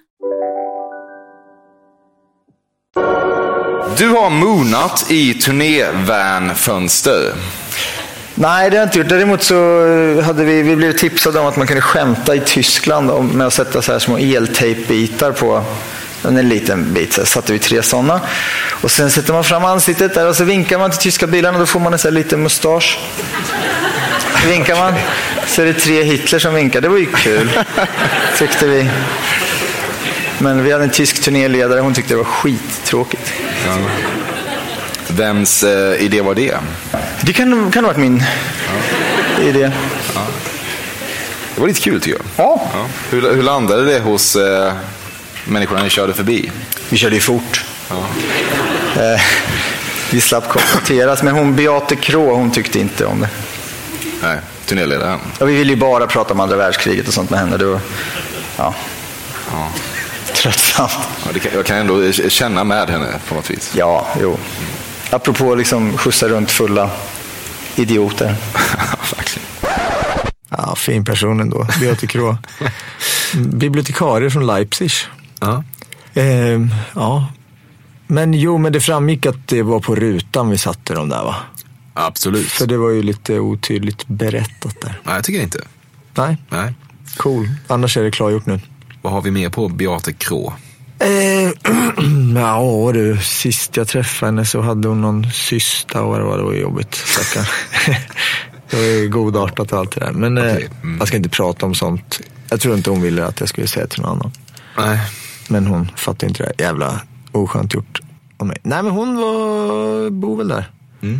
Du har moonat i turnévan-fönster. Nej, det har jag inte gjort. Däremot så hade vi, vi blev tipsade om att man kunde skämta i Tyskland om, med att sätta så här små eltejpbitar på en liten bit. Så satte vi tre sådana. Och sen sätter man fram ansiktet där och så vinkar man till tyska bilarna. Då får man en så här liten mustasch. Vinkar man så är det tre Hitler som vinkar. Det var ju kul, *laughs* tyckte vi. Men vi hade en tysk turnéledare. Hon tyckte det var skittråkigt. Ja. Vems eh, idé var det? Det kan, kan ha varit min idé. Det var lite kul tycker jag. Ja. Hur, hur landade det hos eh, människorna ni körde förbi? Vi körde ju fort. Ja. Eh, vi slapp konfronteras, men hon Beate Krå, hon tyckte inte om det. Nej, turnéledaren. Ja, vi ville ju bara prata om andra världskriget och sånt med henne. Det var, ja, Ja. tröttsamt. Ja, det kan, jag kan ändå känna med henne på något vis. Ja, jo. Apropå liksom skjutsa runt fulla idioter. *laughs* Verkligen. Ja, fin person ändå, Beate Krå. *laughs* Bibliotekarie från Leipzig. Ja. Ehm, ja. Men jo, men det framgick att det var på rutan vi satte dem där va? Absolut. För det var ju lite otydligt berättat där. Nej, jag tycker inte. Nej, Nej. cool. Annars är det klargjort nu. Vad har vi mer på Beate Krå? Eh, *clears throat* ja du, sist jag träffade henne så hade hon någon cysta och vad det var, det var jobbigt. stackarn. *laughs* det var ju godartat och allt det där. Men eh, Okej, mm. jag ska inte prata om sånt. Jag tror inte hon ville att jag skulle säga till någon annan. Nej. Men hon fattade inte det. Jävla oskönt gjort av mig. Nej men hon var, bor väl där. Mm.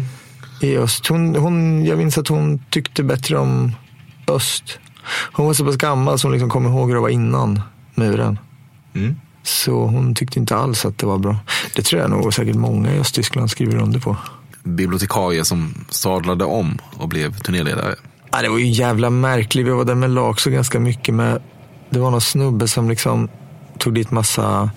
I öst. Hon, hon, jag minns att hon tyckte bättre om öst. Hon var så pass gammal så hon liksom kom ihåg hur det var innan muren. Mm. Så hon tyckte inte alls att det var bra. Det tror jag nog säkert många i Östtyskland skriver under på. Bibliotekarie som sadlade om och blev turnéledare. Ja, det var ju jävla märkligt. Vi var där med Laxå ganska mycket. Med, det var någon snubbe som liksom tog dit massa,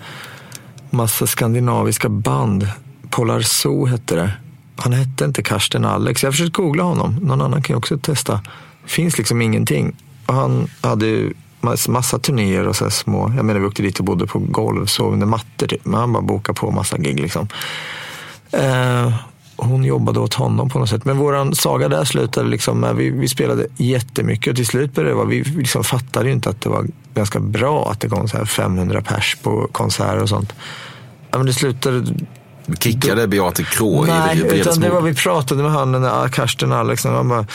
massa skandinaviska band. Polar Zoo hette det. Han hette inte Karsten Alex. Jag har försökt googla honom. Någon annan kan ju också testa. finns liksom ingenting. Och han hade ju massa turnéer och så här små. Jag menar vi åkte dit och bodde på golv, sov under mattor typ. Men han bara bokade på massa gig liksom. Eh, hon jobbade åt honom på något sätt. Men våran saga där slutade liksom med, vi, vi spelade jättemycket och till slut började det vara, vi liksom fattade inte att det var ganska bra att det kom så här 500 pers på konserter och sånt. Ja, men det slutade Kickade Beate Krå Nej, i utan det var vi pratade med han, den där Karsten Alex, och han bara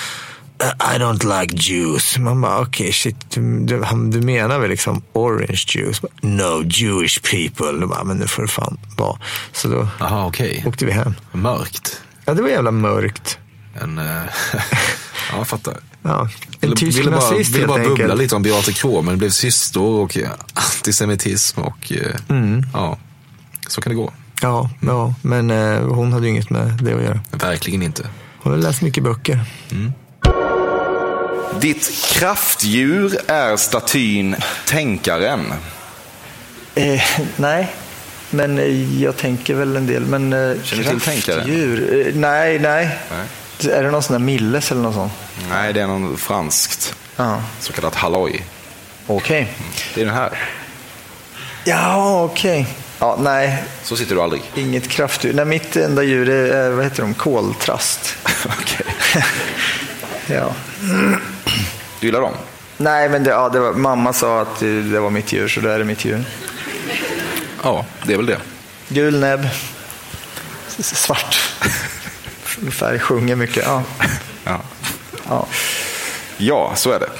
I don't like Jews. Man bara, okej okay, shit, du, du menar väl liksom orange juice? No Jewish people. Då bara, men nu får det fan vara. Så då Jaha, okej. åkte vi hem. Mörkt. Ja, det var jävla mörkt. En, eh, *laughs* ja, jag fattar. Ja, en tysk ville bara, nazist ville helt bara bubbla enkelt. lite om Beate Krå, men det blev systor och eh, antisemitism och eh, Mm. ja, så kan det gå. Ja, ja, men eh, hon hade ju inget med det att göra. Verkligen inte. Hon har läst mycket böcker. Ditt kraftdjur är statyn Tänkaren. Eh, nej, men eh, jag tänker väl en del. Men, eh, Känner du till? Eh, nej, nej, Är det någon sån där Milles eller något sånt? Nej, det är någon franskt. Ja. Så kallat halloj. Okej. Det är den här. Ja, okej. Ja, nej, Så sitter du aldrig. inget kraftdjur. Nej, mitt enda djur är, eh, vad heter de, koltrast. *laughs* Okej. *laughs* ja. Du gillar dem? Nej, men det, ja, det var, mamma sa att det, det var mitt djur, så då är det mitt djur. Ja, det är väl det. Gul näbb. Svart färg. Sjunger mycket. Ja. Ja. Ja. ja, så är det.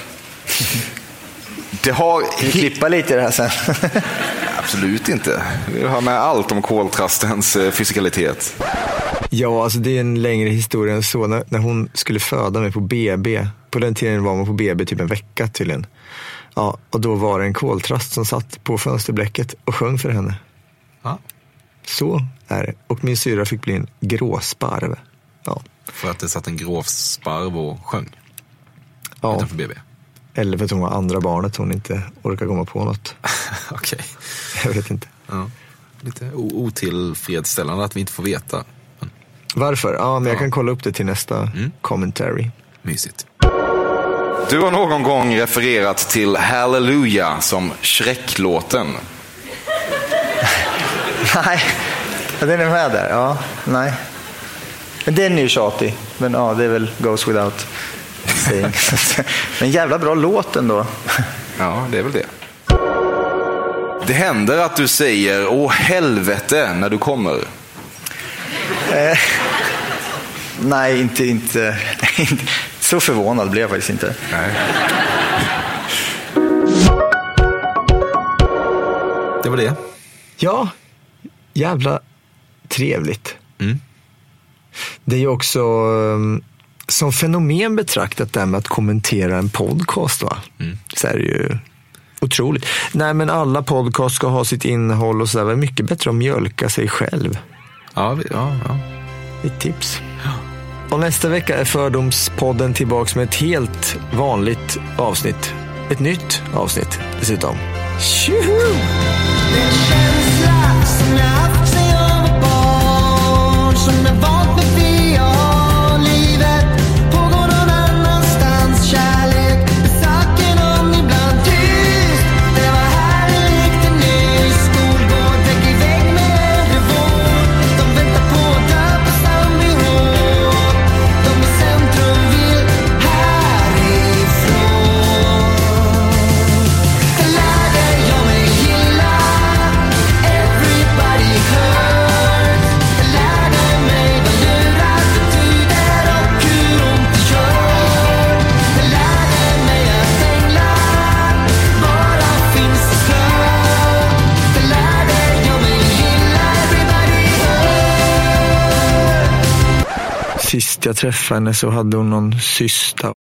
Det har... Vi klippa lite i det här sen. *laughs* Absolut inte. Vi har med allt om koltrastens eh, fysikalitet. Ja, alltså det är en längre historia än så. När, när hon skulle föda mig på BB, på den tiden var man på BB typ en vecka tydligen. Ja, och då var det en koltrast som satt på fönsterblecket och sjöng för henne. Ja. Så är det. Och min syra fick bli en gråsparv. Ja. För att det satt en grov sparv och sjöng ja. utanför BB. Eller för att hon var andra barnet hon inte orkar komma på något. *laughs* Okej. Jag vet inte. Ja. Lite otillfredsställande att vi inte får veta. Varför? Ja, men jag kan kolla upp det till nästa commentary. Mysigt. Du har någon gång refererat till Hallelujah som Shrek-låten. *laughs* Nej, den är med där. Ja, nej. Men den är ju tjatig. Men ja, det är väl goes without saying. *laughs* Men jävla bra låt ändå. Ja, det är väl det. Det händer att du säger åh helvete när du kommer. Eh, nej, inte, inte, inte. Så förvånad blev jag faktiskt inte. Nej. Det var det. Ja, jävla trevligt. Mm. Det är ju också um, som fenomen betraktat det här med att kommentera en podcast. Va? Mm. Så är det ju otroligt. Nej, men alla podcast ska ha sitt innehåll och så där. Det är mycket bättre att mjölka sig själv. Ja, vi, ja, ja. Ett tips. Och nästa vecka är Fördomspodden tillbaka med ett helt vanligt avsnitt. Ett nytt avsnitt dessutom. Tjoho! Sist jag träffade henne så hade hon någon cysta